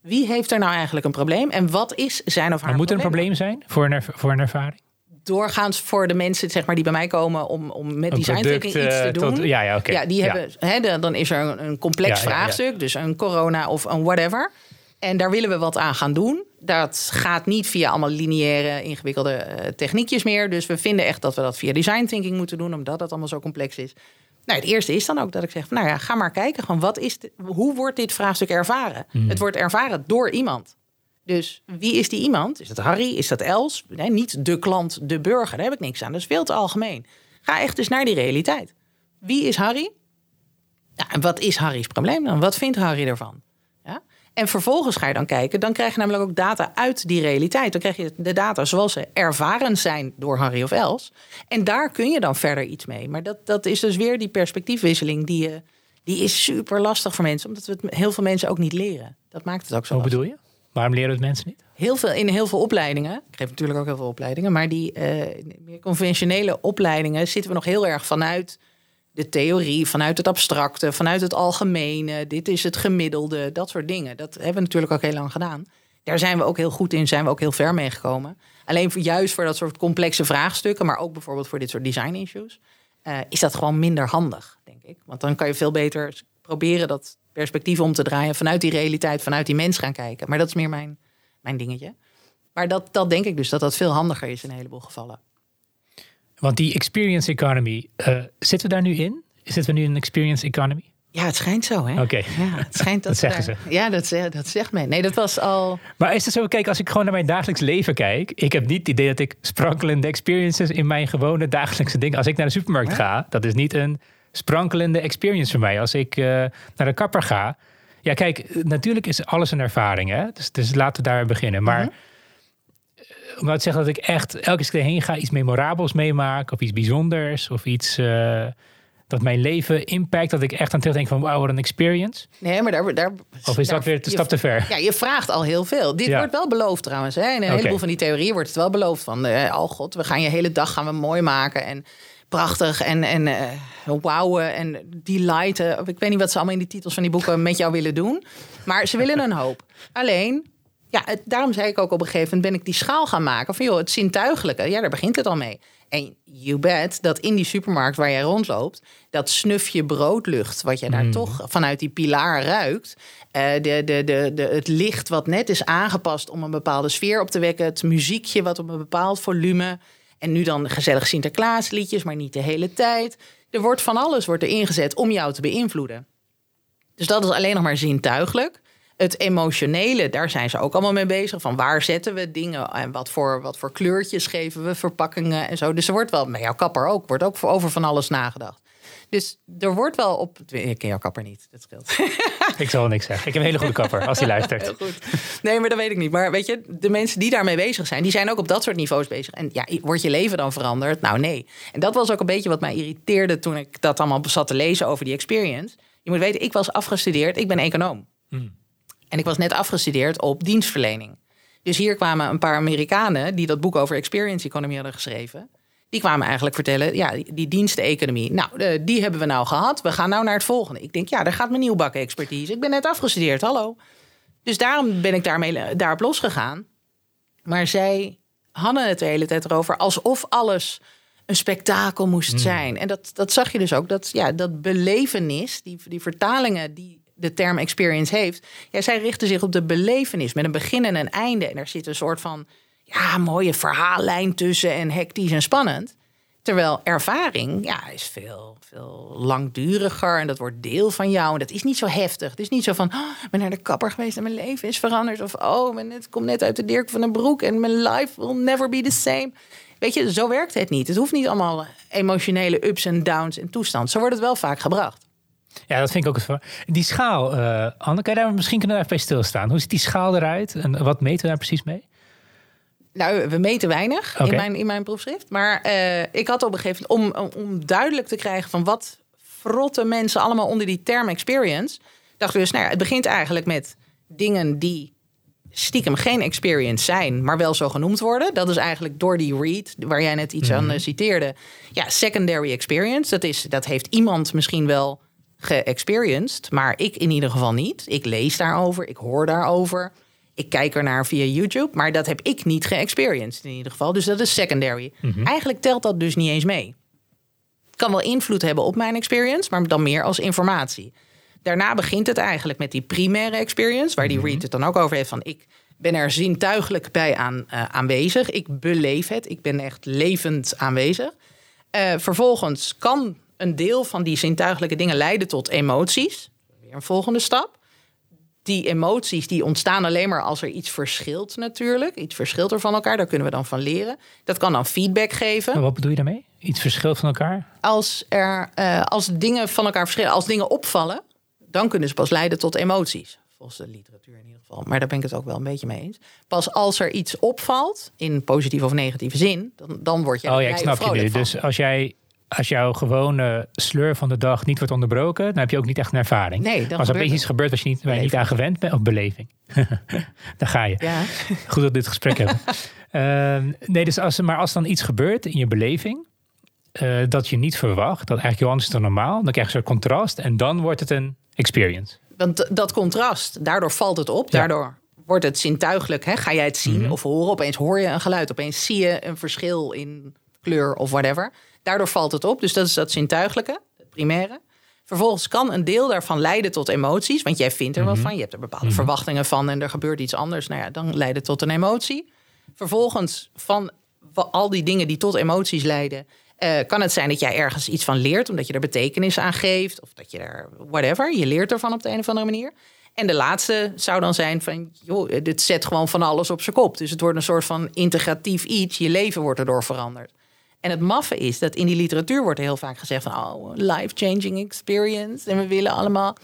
Wie heeft er nou eigenlijk een probleem? En wat is zijn of haar maar moet er een probleem zijn voor een, voor een ervaring? doorgaans voor de mensen zeg maar, die bij mij komen om, om met design thinking iets te eh, doen. Tot, ja, ja, ja, die hebben, hè, dan is er een, een complex vraagstuk, dus een corona of een whatever. En daar willen we wat aan gaan doen. Dat gaat niet via allemaal lineaire, ingewikkelde uh, techniekjes meer. Dus we vinden echt dat we dat via design thinking moeten doen, omdat het allemaal zo complex is. Nou, het eerste is dan ook dat ik zeg: nou ja, ga maar kijken. Gewoon, wat is hoe wordt dit vraagstuk ervaren? Hmm. Het wordt ervaren door iemand. Dus wie is die iemand? Is dat Harry? Is dat Els? Nee, niet de klant, de burger. Daar heb ik niks aan. Dat is veel te algemeen. Ga echt eens naar die realiteit. Wie is Harry? Ja, en wat is Harry's probleem dan? Wat vindt Harry ervan? En vervolgens ga je dan kijken, dan krijg je namelijk ook data uit die realiteit. Dan krijg je de data zoals ze ervaren zijn door Harry of Els. En daar kun je dan verder iets mee. Maar dat, dat is dus weer die perspectiefwisseling die, je, die is super lastig voor mensen. Omdat we het heel veel mensen ook niet leren. Dat maakt het ook zo Hoe bedoel je? Waarom leren het mensen niet? Heel veel, in heel veel opleidingen. Ik geef natuurlijk ook heel veel opleidingen. Maar die uh, meer conventionele opleidingen zitten we nog heel erg vanuit de theorie, vanuit het abstracte, vanuit het algemene. Dit is het gemiddelde, dat soort dingen. Dat hebben we natuurlijk ook heel lang gedaan. Daar zijn we ook heel goed in, zijn we ook heel ver mee gekomen. Alleen voor, juist voor dat soort complexe vraagstukken, maar ook bijvoorbeeld voor dit soort design issues, uh, is dat gewoon minder handig, denk ik. Want dan kan je veel beter proberen dat perspectief om te draaien, vanuit die realiteit, vanuit die mens gaan kijken. Maar dat is meer mijn, mijn dingetje. Maar dat, dat denk ik dus dat dat veel handiger is in een heleboel gevallen. Want die experience economy, uh, zitten we daar nu in? Zitten we nu in een experience economy? Ja, het schijnt zo, hè? Oké. Ja, het schijnt dat, dat zeggen ze. Ja, dat, dat zegt men. Nee, dat was al. Maar is het zo, kijk, als ik gewoon naar mijn dagelijks leven kijk, ik heb niet het idee dat ik sprankelende experiences in mijn gewone dagelijkse dingen. Als ik naar de supermarkt ga, dat is niet een sprankelende experience voor mij. Als ik uh, naar de kapper ga. Ja, kijk, natuurlijk is alles een ervaring, hè? Dus, dus laten we daar beginnen. Maar. Mm -hmm om nou te zeggen dat ik echt elke keer heen ga iets memorabels meemaak of iets bijzonders of iets uh, dat mijn leven impact, dat ik echt aan terugdenk van wauw, wat een experience. Nee, maar daar, daar of is daar, dat weer te stap te ver? Ja, je vraagt al heel veel. Dit ja. wordt wel beloofd trouwens. Hè? In een okay. heleboel van die theorieën wordt het wel beloofd van, uh, oh god, we gaan je hele dag gaan we mooi maken en prachtig en, en uh, wauwen en delighten. Ik weet niet wat ze allemaal in die titels van die boeken met jou willen doen, maar ze willen een hoop. Alleen ja, het, daarom zei ik ook op een gegeven moment ben ik die schaal gaan maken van joh, het zintuigelijke. Ja, daar begint het al mee. En you bet dat in die supermarkt waar jij rondloopt, dat snufje broodlucht, wat je daar Mm. toch vanuit die pilaar ruikt, uh, de, de, de, de, het licht wat net is aangepast om een bepaalde sfeer op te wekken, het muziekje wat op een bepaald volume, en nu dan gezellig Sinterklaasliedjes, maar niet de hele tijd. Er wordt van alles wordt er ingezet om jou te beïnvloeden. Dus dat is alleen nog maar zintuigelijk het emotionele, daar zijn ze ook allemaal mee bezig. Van waar zetten we dingen en wat voor, wat voor kleurtjes geven we, verpakkingen en zo. Dus er wordt wel, bij jouw kapper ook, wordt ook over van alles nagedacht. Dus er wordt wel op. Ik ken jouw kapper niet, dat scheelt. Ik zal niks zeggen. Ik heb een hele goede kapper als hij luistert. Heel goed. Nee, maar dat weet ik niet. Maar weet je, de mensen die daarmee bezig zijn, die zijn ook op dat soort niveaus bezig. En ja, wordt je leven dan veranderd? Nou, nee. En dat was ook een beetje wat mij irriteerde toen ik dat allemaal zat te lezen over die experience. Je moet weten, ik was afgestudeerd, ik ben econoom. Hmm. En ik was net afgestudeerd op dienstverlening. Dus hier kwamen een paar Amerikanen die dat boek over experience economy hadden geschreven. Die kwamen eigenlijk vertellen, ja, die diensteconomie, nou, die hebben we nou gehad. We gaan nou naar het volgende. Ik denk, ja, daar gaat mijn nieuwbakken expertise. Ik ben net afgestudeerd, hallo. Dus daarom ben ik daarmee, daarop losgegaan. Maar zij hadden het de hele tijd erover alsof alles een spektakel moest hmm. zijn. En dat, dat zag je dus ook. Dat, ja, dat belevenis, die, die vertalingen die de term experience heeft. Ja, zij richten zich op de belevenis met een begin en een einde. En er zit een soort van ja, mooie verhaallijn tussen en hectisch en spannend. Terwijl ervaring ja, is veel, veel langduriger en dat wordt deel van jou. En dat is niet zo heftig. Het is niet zo van, oh, ik ben naar de kapper geweest en mijn leven is veranderd. Of, oh, het komt net uit de Dirk van den Broek en mijn life will never be the same. Weet je, zo werkt het niet. Het hoeft niet allemaal emotionele ups en downs en toestand. Zo wordt het wel vaak gebracht. Ja, dat vind ik ook het. Die schaal, uh, Anne, kan je daar misschien kunnen we even bij stilstaan? Hoe ziet die schaal eruit en wat meten we daar precies mee? Nou, we meten weinig in, mijn, in mijn proefschrift. Maar uh, ik had op een gegeven moment, om, om duidelijk te krijgen van wat frotten mensen allemaal onder die term experience, dachten we dus, nou ja, het begint eigenlijk met dingen die stiekem geen experience zijn, maar wel zo genoemd worden. Dat is eigenlijk door die read, waar jij net iets aan mhm. eh, citeerde. Ja, secondary experience. Dat, is, dat heeft iemand misschien wel geëxperienced, maar ik in ieder geval niet. Ik lees daarover, ik hoor daarover. Ik kijk er naar via YouTube, maar dat heb ik niet geëxperienced in ieder geval. Dus dat is secondary. Mhm. Eigenlijk telt dat dus niet eens mee. Kan wel invloed hebben op mijn experience, maar dan meer als informatie. Daarna begint het eigenlijk met die primaire experience, waar die mm Reed het dan ook over heeft van ik ben er zintuigelijk bij aan, uh, aanwezig. Ik beleef het. Ik ben echt levend aanwezig. Uh, vervolgens kan een deel van die zintuigelijke dingen leiden tot emoties. Weer een volgende stap. Die emoties die ontstaan alleen maar als er iets verschilt natuurlijk. Iets verschilt er van elkaar, daar kunnen we dan van leren. Dat kan dan feedback geven. Maar wat bedoel je daarmee? Iets verschilt van elkaar? Als, er, uh, als dingen van elkaar verschillen, als dingen opvallen, dan kunnen ze pas leiden tot emoties. Volgens de literatuur in ieder geval. Maar daar ben ik het ook wel een beetje mee eens. Pas als er iets opvalt, in positieve of negatieve zin, dan, dan word je. Oh ja, ik snap je nu. Dus als jij als jouw gewone sleur van de dag niet wordt onderbroken, dan heb je ook niet echt een ervaring. Nee, dan als er opeens iets gebeurt wat je niet, waar je niet aan gewend bent, of beleving. dan ga je. Ja. Goed dat we dit gesprek hebben. Uh, nee, dus als, maar als dan iets gebeurt in je beleving, uh, dat je niet verwacht, dat eigenlijk heel anders is dan normaal, dan krijg je zo'n contrast en dan wordt het een experience. Want dat contrast, daardoor valt het op, daardoor wordt het zintuigelijk. Hè? Ga jij het zien mhm. of horen? Opeens hoor je een geluid, opeens zie je een verschil in kleur of whatever. Daardoor valt het op. Dus dat is dat zintuiglijke, het primaire. Vervolgens kan een deel daarvan leiden tot emoties, want jij vindt er wat mhm. van. Je hebt er bepaalde mhm. verwachtingen van en er gebeurt iets anders. Nou ja, dan leidt het tot een emotie. Vervolgens van al die dingen die tot emoties leiden, uh, kan het zijn dat jij ergens iets van leert, omdat je er betekenis aan geeft, of dat je er whatever, je leert ervan op de een of andere manier. En de laatste zou dan zijn van, joh, dit zet gewoon van alles op zijn kop. Dus het wordt een soort van integratief iets. Je leven wordt erdoor veranderd. En het maffe is dat in die literatuur wordt heel vaak gezegd van, oh, life-changing experience. En we willen allemaal,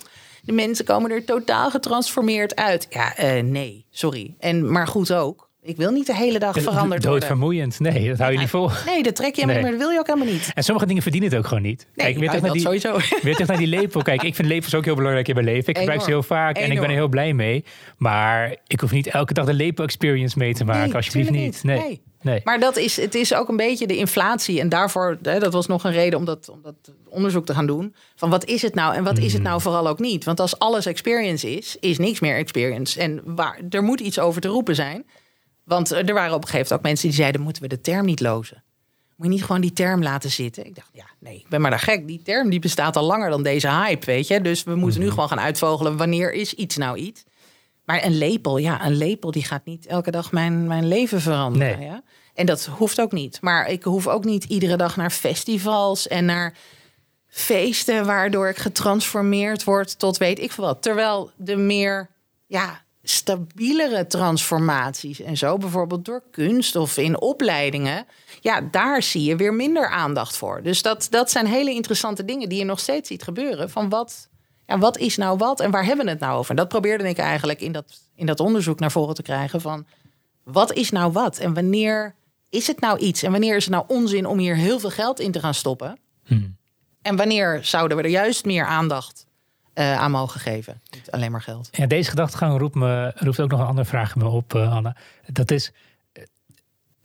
de mensen komen er totaal getransformeerd uit. Ja, uh, nee, sorry. En maar goed ook. Ik wil niet de hele dag veranderd worden. Doodvermoeiend. Nee, dat hou je niet vol. Nee, dat trek je nee. maar dat wil je ook helemaal niet. En sommige dingen verdienen het ook gewoon niet. Nee, Kijk, weer nou, naar die, sowieso. Weer terug naar die lepel. Kijk, ik vind lepels ook heel belangrijk in mijn leven. Ik gebruik ze heel vaak en ik ben er heel blij mee. Maar ik hoef niet elke dag de lepel-experience mee te maken. alsjeblieft niet. Nee. nee. Maar dat is, het is ook een beetje de inflatie. En daarvoor, hè, dat was nog een reden om dat, om dat onderzoek te gaan doen. Van wat is het nou en wat is het mm. nou vooral ook niet? Want als alles experience is, is niks meer experience. En waar, er moet iets over te roepen zijn. Want er waren op een gegeven moment ook mensen die zeiden: moeten we de term niet lozen? Moet je niet gewoon die term laten zitten? Ik dacht, ja, nee, ik ben maar daar gek. Die term die bestaat al langer dan deze hype, weet je. Dus we moeten nu mhm. gewoon gaan uitvogelen wanneer is iets nou iets. Maar een lepel, ja, een lepel die gaat niet elke dag mijn, mijn leven veranderen. Ja? En dat hoeft ook niet. Maar ik hoef ook niet iedere dag naar festivals en naar feesten waardoor ik getransformeerd word tot weet ik veel wat. Terwijl de meer ja, stabielere transformaties en zo, bijvoorbeeld door kunst of in opleidingen, ja, daar zie je weer minder aandacht voor. Dus dat, dat zijn hele interessante dingen die je nog steeds ziet gebeuren. Van wat, ja, wat is nou wat en waar hebben we het nou over? En dat probeerde ik eigenlijk in dat, in dat onderzoek naar voren te krijgen van wat is nou wat en wanneer is het nou iets en wanneer is het nou onzin om hier heel veel geld in te gaan stoppen? Hmm. En wanneer zouden we er juist meer aandacht uh, aan mogen geven. Niet alleen maar geld. Ja, deze gedachtegang roept, me, roept ook nog een andere vraag me op, uh, Anne. Dat is,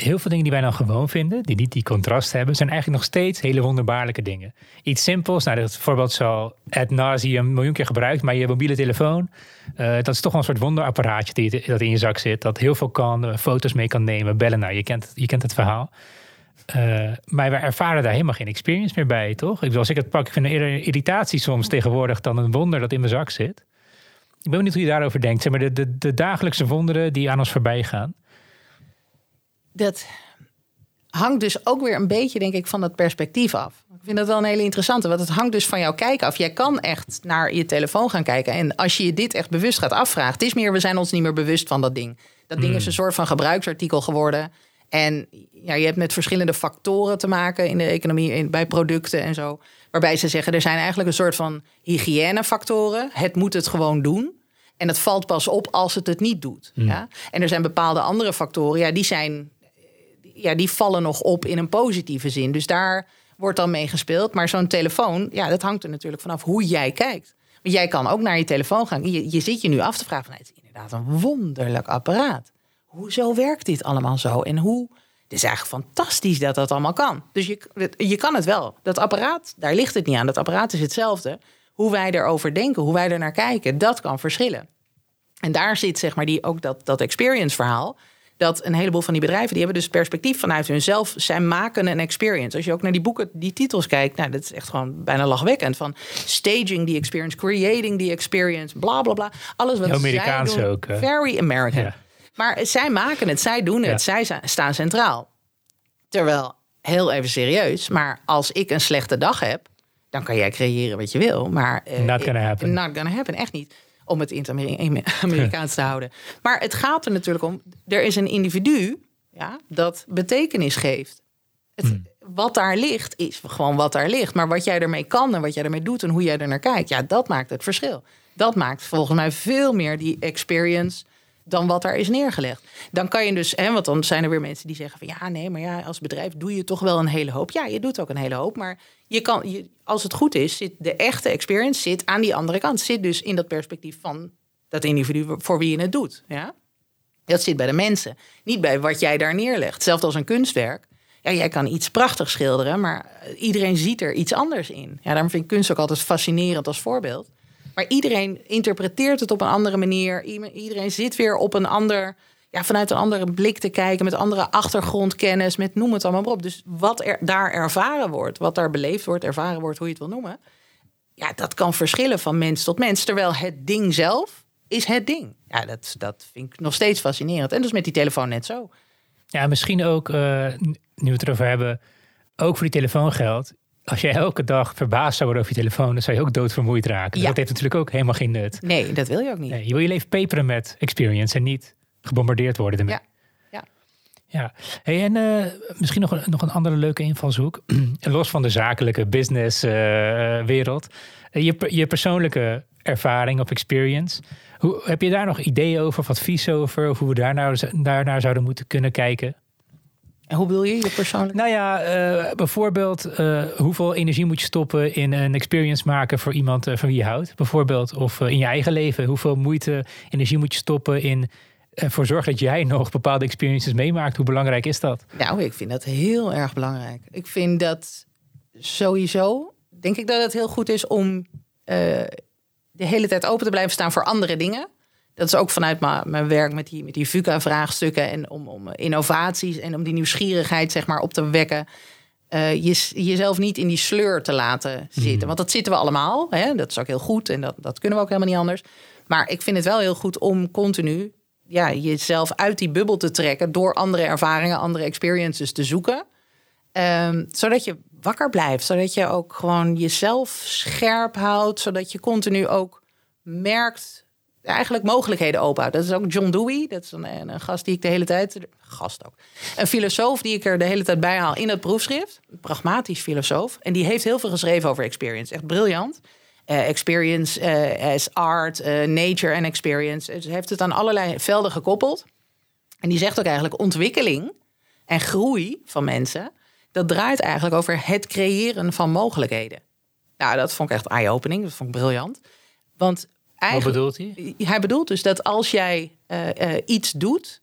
heel veel dingen die wij nou gewoon vinden, die niet die contrast hebben, zijn eigenlijk nog steeds hele wonderbaarlijke dingen. Iets simpels, nou dat voorbeeld zal ad nauseum een miljoen keer gebruikt, maar je mobiele telefoon, uh, dat is toch wel een soort wonderapparaatje die, dat in je zak zit, dat heel veel kan, foto's mee kan nemen, bellen. Nou, je kent, je kent het verhaal. Uh, maar wij ervaren daar helemaal geen experience meer bij, toch? Ik bedoel, als ik het pak, ik vind het eerder irritatie soms tegenwoordig dan een wonder dat in mijn zak zit. Ik ben benieuwd hoe je daarover denkt. Zeg maar de, de, de dagelijkse wonderen die aan ons voorbij gaan dat hangt dus ook weer een beetje, denk ik, van dat perspectief af. Ik vind dat wel een hele interessante, want het hangt dus van jouw kijk af. Jij kan echt naar je telefoon gaan kijken. En als je je dit echt bewust gaat afvragen, het is meer, we zijn ons niet meer bewust van dat ding. Dat ding is hmm. een soort van gebruiksartikel geworden. En ja, je hebt met verschillende factoren te maken in de economie, in, bij producten en zo. Waarbij ze zeggen, er zijn eigenlijk een soort van hygiënefactoren. Het moet het gewoon doen. En het valt pas op als het het niet doet. Hmm. Ja? En er zijn bepaalde andere factoren, ja, die zijn ja, die vallen nog op in een positieve zin. Dus daar wordt dan mee gespeeld. Maar zo'n telefoon, ja, dat hangt er natuurlijk vanaf hoe jij kijkt. Jij kan ook naar je telefoon gaan. Je, je zit je nu af te vragen van, het is inderdaad een wonderlijk apparaat. Hoezo werkt dit allemaal zo? En hoe... Het is eigenlijk fantastisch dat dat allemaal kan. Dus je, je kan het wel. Dat apparaat, daar ligt het niet aan. Dat apparaat is hetzelfde. Hoe wij erover denken, hoe wij er naar kijken, dat kan verschillen. En daar zit zeg maar die, ook dat, dat experience verhaal dat een heleboel van die bedrijven, die hebben dus perspectief vanuit hunzelf. Zij maken een experience. Als je ook naar die boeken, die titels kijkt, nou, dat is echt gewoon bijna lachwekkend. Van staging the experience, creating the experience, bla bla bla. Alles wat Amerikaans zij doen, ook. Very American. Maar zij maken het, zij doen het, zij staan centraal. Terwijl, heel even serieus, maar als ik een slechte dag heb, dan kan jij creëren wat je wil. Maar uh, not gonna happen. Not gonna happen, echt niet om het in het Amerikaans te houden. Maar het gaat er natuurlijk om, er is een individu ja, dat betekenis geeft. Het, hmm. Wat daar ligt, is gewoon wat daar ligt. Maar wat jij ermee kan en wat jij ermee doet en hoe jij er naar kijkt, ja, dat maakt het verschil. Dat maakt volgens mij veel meer die experience dan wat daar is neergelegd. Dan kan je dus, hè, want dan zijn er weer mensen die zeggen van ja, nee, maar ja, als bedrijf doe je toch wel een hele hoop. Ja, je doet ook een hele hoop, maar je kan, je, als het goed is, zit de echte experience zit aan die andere kant. Zit dus in dat perspectief van dat individu voor wie je het doet. Ja? Dat zit bij de mensen, niet bij wat jij daar neerlegt. Hetzelfde als een kunstwerk. Ja, jij kan iets prachtig schilderen, maar iedereen ziet er iets anders in. Ja, daarom vind ik kunst ook altijd fascinerend als voorbeeld. Maar iedereen interpreteert het op een andere manier. Iedereen zit weer op een ander, ja, vanuit een andere blik te kijken, met andere achtergrondkennis, met noem het allemaal maar op. Dus wat er daar ervaren wordt, wat daar beleefd wordt, ervaren wordt, hoe je het wil noemen. Ja, dat kan verschillen van mens tot mens. Terwijl het ding zelf is het ding. Ja, dat, dat vind ik nog steeds fascinerend. En dus met die telefoon net zo. Ja, misschien ook, uh, nu we het erover hebben, ook voor die telefoon geldt als jij elke dag verbaasd zou worden over je telefoon, dan zou je ook doodvermoeid raken. Dus dat heeft natuurlijk ook helemaal geen nut. Nee, dat wil je ook niet. Nee, je wil je leven peperen met experience en niet gebombardeerd worden ermee. Ja. Ja. ja. Hey, en uh, misschien nog een, nog een andere leuke invalshoek. Los van de zakelijke business uh, wereld. Uh, je, je persoonlijke ervaring of experience. Hoe, heb je daar nog ideeën over of advies over? Of hoe we daar nou, daarnaar zouden moeten kunnen kijken? En hoe wil je je persoonlijk? Nou ja, uh, bijvoorbeeld uh, hoeveel energie moet je stoppen in een experience maken voor iemand uh, van wie je houdt? Bijvoorbeeld. Of in je eigen leven. Hoeveel moeite, energie moet je stoppen in ervoor zorgen dat jij nog bepaalde experiences meemaakt? Hoe belangrijk is dat? Nou, ik vind dat heel erg belangrijk. Ik vind dat sowieso, denk ik dat het heel goed is om de hele tijd open te blijven staan voor andere dingen. Dat is ook vanuit mijn werk met die, met die VUCA-vraagstukken en om, om innovaties en om die nieuwsgierigheid zeg maar, op te wekken. Uh, je, jezelf niet in die sleur te laten zitten. Mhm. Want dat zitten we allemaal. Hè? Dat is ook heel goed en dat, dat kunnen we ook helemaal niet anders. Maar ik vind het wel heel goed om continu ja, jezelf uit die bubbel te trekken door andere ervaringen, andere experiences te zoeken. Um, zodat je wakker blijft, zodat je ook gewoon jezelf scherp houdt, zodat je continu ook merkt eigenlijk mogelijkheden openhoudt. Dat is ook John Dewey, dat is een, een, gast die ik de hele tijd, gast ook, een filosoof die ik er de hele tijd bij haal in het proefschrift, een pragmatisch filosoof, en die heeft heel veel geschreven over experience, echt briljant. Uh, experience uh, as art, uh, nature en experience. Dus heeft het aan allerlei velden gekoppeld. En die zegt ook eigenlijk ontwikkeling en groei van mensen. Dat draait eigenlijk over het creëren van mogelijkheden. Nou, dat vond ik echt eye-opening. Dat vond ik briljant. Want eigenlijk, Wat bedoelt hij? Hij bedoelt dus dat als jij iets doet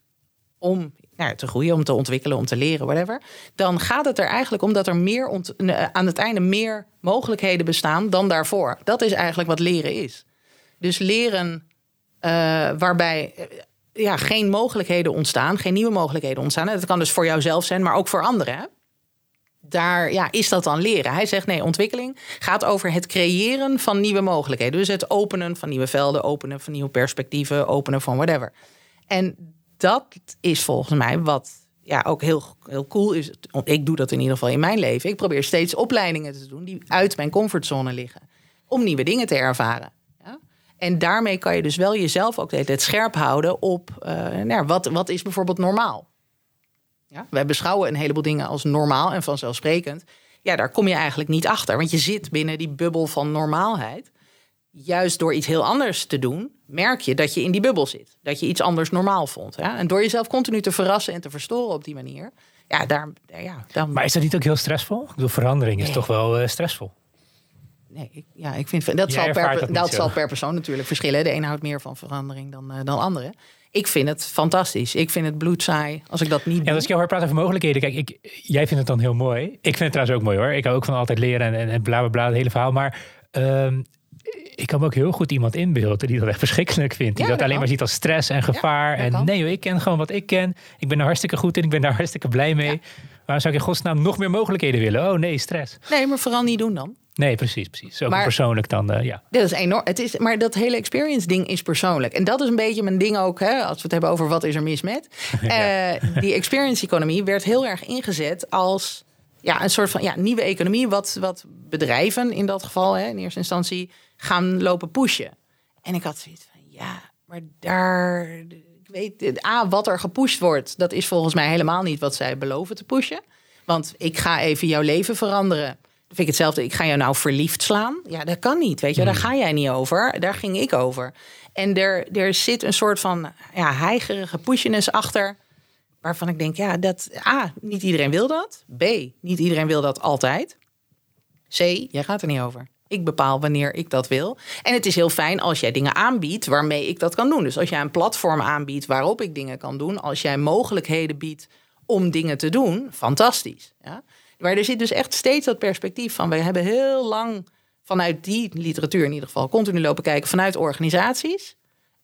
om nou, te groeien, om te ontwikkelen, om te leren, whatever. Dan gaat het er eigenlijk om dat er meer aan het einde meer mogelijkheden bestaan dan daarvoor. Dat is eigenlijk wat leren is. Dus leren uh, waarbij ja, geen mogelijkheden ontstaan, geen nieuwe mogelijkheden ontstaan. Dat kan dus voor jouzelf zijn, maar ook voor anderen. Daar ja, is dat dan leren. Hij zegt nee, ontwikkeling gaat over het creëren van nieuwe mogelijkheden. Dus het openen van nieuwe velden, openen van nieuwe perspectieven, openen van whatever. En dat is volgens mij wat ja, ook heel, heel cool is. Ik doe dat in ieder geval in mijn leven. Ik probeer steeds opleidingen te doen die uit mijn comfortzone liggen. Om nieuwe dingen te ervaren. Ja? En daarmee kan je dus wel jezelf ook het scherp houden op uh, nou, wat, wat is bijvoorbeeld normaal. Ja? Wij beschouwen een heleboel dingen als normaal en vanzelfsprekend. Ja, daar kom je eigenlijk niet achter. Want je zit binnen die bubbel van normaalheid juist door iets heel anders te doen, merk je dat je in die bubbel zit. Dat je iets anders normaal vond. Ja? En door jezelf continu te verrassen en te verstoren op die manier. Ja, daar, ja, dan... Maar is dat niet ook heel stressvol? Ik bedoel, verandering is toch wel uh, stressvol? Nee, ik, ja, ik vind dat, zal per, dat, zal per persoon natuurlijk verschillen. De een houdt meer van verandering dan, uh, dan andere. Ik vind het fantastisch. Ik vind het bloedsaai als ik dat niet Ja, als ik jou hoor praten over mogelijkheden. Kijk, ik, jij vindt het dan heel mooi. Ik vind het trouwens ook mooi hoor. Ik hou ook van altijd leren en, en bla bla bla, het hele verhaal. Maar um, ik kan me ook heel goed iemand inbeelden die dat echt verschrikkelijk vindt. Die dat, alleen maar ziet als stress en gevaar. en nee, ik ken gewoon wat ik ken. Ik ben er hartstikke goed in. Ik ben daar hartstikke blij mee. Waarom zou ik in godsnaam nog meer mogelijkheden willen? Oh nee, stress. Nee, maar vooral niet doen dan. Nee, precies, precies. Zo persoonlijk dan, uh, ja. Dat is enorm. Het is, maar dat hele experience ding is persoonlijk. En dat is een beetje mijn ding ook, hè, als we het hebben over wat is er mis met. ja. uh, die experience economie werd heel erg ingezet als ja, een soort van ja, nieuwe economie. Wat, wat bedrijven in dat geval, hè, in eerste instantie gaan lopen pushen. En ik had zoiets van, ja, maar daar... Ik weet, A, wat er gepusht wordt, dat is volgens mij helemaal niet wat zij beloven te pushen. Want ik ga even jouw leven veranderen. Dan vind ik hetzelfde, ik ga jou nou verliefd slaan. Ja, dat kan niet, weet je. Daar hmm. ga jij niet over. Daar ging ik over. En er, er zit een soort van ja, heigerige pushiness achter... waarvan ik denk, ja, dat... A, niet iedereen wil dat. B, niet iedereen wil dat altijd. C, jij gaat er niet over. Ik bepaal wanneer ik dat wil. En het is heel fijn als jij dingen aanbiedt waarmee ik dat kan doen. Dus als jij een platform aanbiedt waarop ik dingen kan doen, als jij mogelijkheden biedt om dingen te doen, fantastisch. Ja? Maar er zit dus echt steeds dat perspectief van. We hebben heel lang vanuit die literatuur in ieder geval continu lopen kijken vanuit organisaties.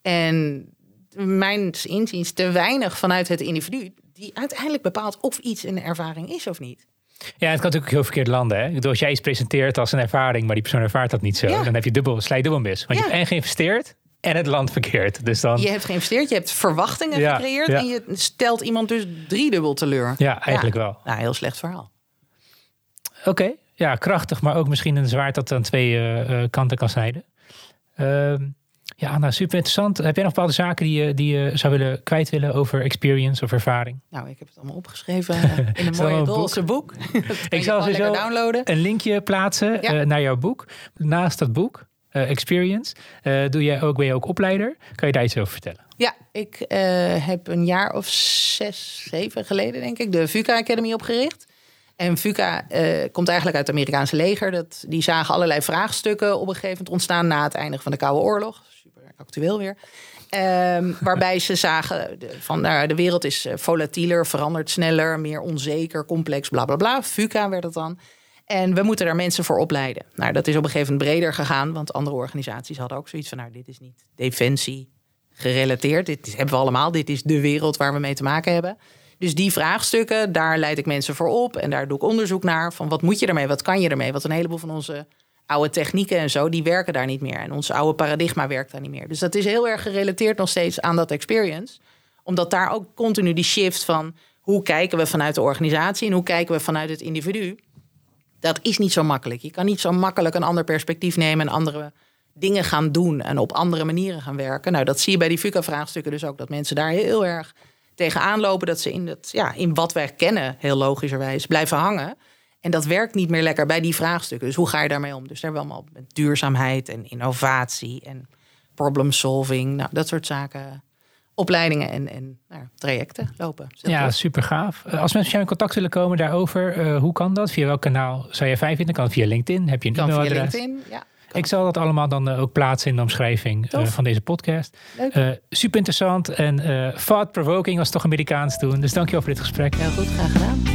En mijn inziens te weinig vanuit het individu, die uiteindelijk bepaalt of iets een ervaring is of niet. Ja, het kan natuurlijk heel verkeerd landen. Hè? Bedoel, als jij iets presenteert als een ervaring, maar die persoon ervaart dat niet zo, dan heb je dubbel, sla je dubbel mis. Want je hebt en geïnvesteerd en het land verkeerd. Dus dan... Je hebt geïnvesteerd, je hebt verwachtingen gecreëerd en je stelt iemand dus driedubbel teleur. Ja, eigenlijk wel. Nou, heel slecht verhaal. Oké, ja, krachtig, maar ook misschien een zwaard dat aan twee uh, kanten kan snijden. Uh, ja, nou super interessant. Heb jij nog bepaalde zaken die je, die je zou willen kwijt willen over experience of ervaring? Nou, ik heb het allemaal opgeschreven in een mooie roze boek. boek. ik zal sowieso downloaden. een linkje plaatsen eh, naar jouw boek. Naast dat boek, uh, Experience, uh, doe jij ook, ben je ook opleider. Kan je daar iets over vertellen? Ja, ik heb een jaar of zes, zeven geleden denk ik de VUCA Academy opgericht. En VUCA komt eigenlijk uit het Amerikaanse leger. Dat, die zagen allerlei vraagstukken op een gegeven moment ontstaan na het eindigen van de Koude Oorlog actueel weer. Ehm, waarbij ze zagen van nou, de wereld is eh, volatieler, verandert sneller, meer onzeker, complex, bla bla bla. VUCA werd het dan. En we moeten daar mensen voor opleiden. Nou, dat is op een gegeven moment breder gegaan, want andere organisaties hadden ook zoiets van: nou, dit is niet defensie gerelateerd. Dit hebben we allemaal. Dit is de wereld waar we mee te maken hebben. Dus die vraagstukken, daar leid ik mensen voor op en daar doe ik onderzoek naar van wat moet je ermee, wat kan je ermee, wat een heleboel van onze oude technieken en zo, die werken daar niet meer. En ons oude paradigma werkt daar niet meer. Dus dat is heel erg gerelateerd nog steeds aan dat experience. Omdat daar ook continu die shift van hoe kijken we vanuit de organisatie en hoe kijken we vanuit het individu. Dat is niet zo makkelijk. Je kan niet zo makkelijk een ander perspectief nemen en andere dingen gaan doen en op andere manieren gaan werken. Nou, dat zie je bij die VUCA-vraagstukken dus ook. Dat mensen daar heel erg tegenaan lopen. Dat ze in, het, ja, in wat wij kennen, heel logischerwijs, blijven hangen. En dat werkt niet meer lekker bij die vraagstukken. Dus hoe ga je daarmee om? Dus daar hebben we allemaal met duurzaamheid en innovatie en problem solving. Nou, dat soort zaken. Opleidingen en, en nou, trajecten lopen. Ja, super gaaf. Eh, als mensen jou in contact willen komen daarover, uh, hoe kan dat? Via welk kanaal zou je fijn vinden? Kan via LinkedIn? Heb je een via LinkedIn, ja. Ik zal dat allemaal dan ook plaatsen in de omschrijving van deze podcast. super interessant en thought-provoking was toch Amerikaans toen. Dus dankjewel voor dit gesprek. Heel goed, graag gedaan.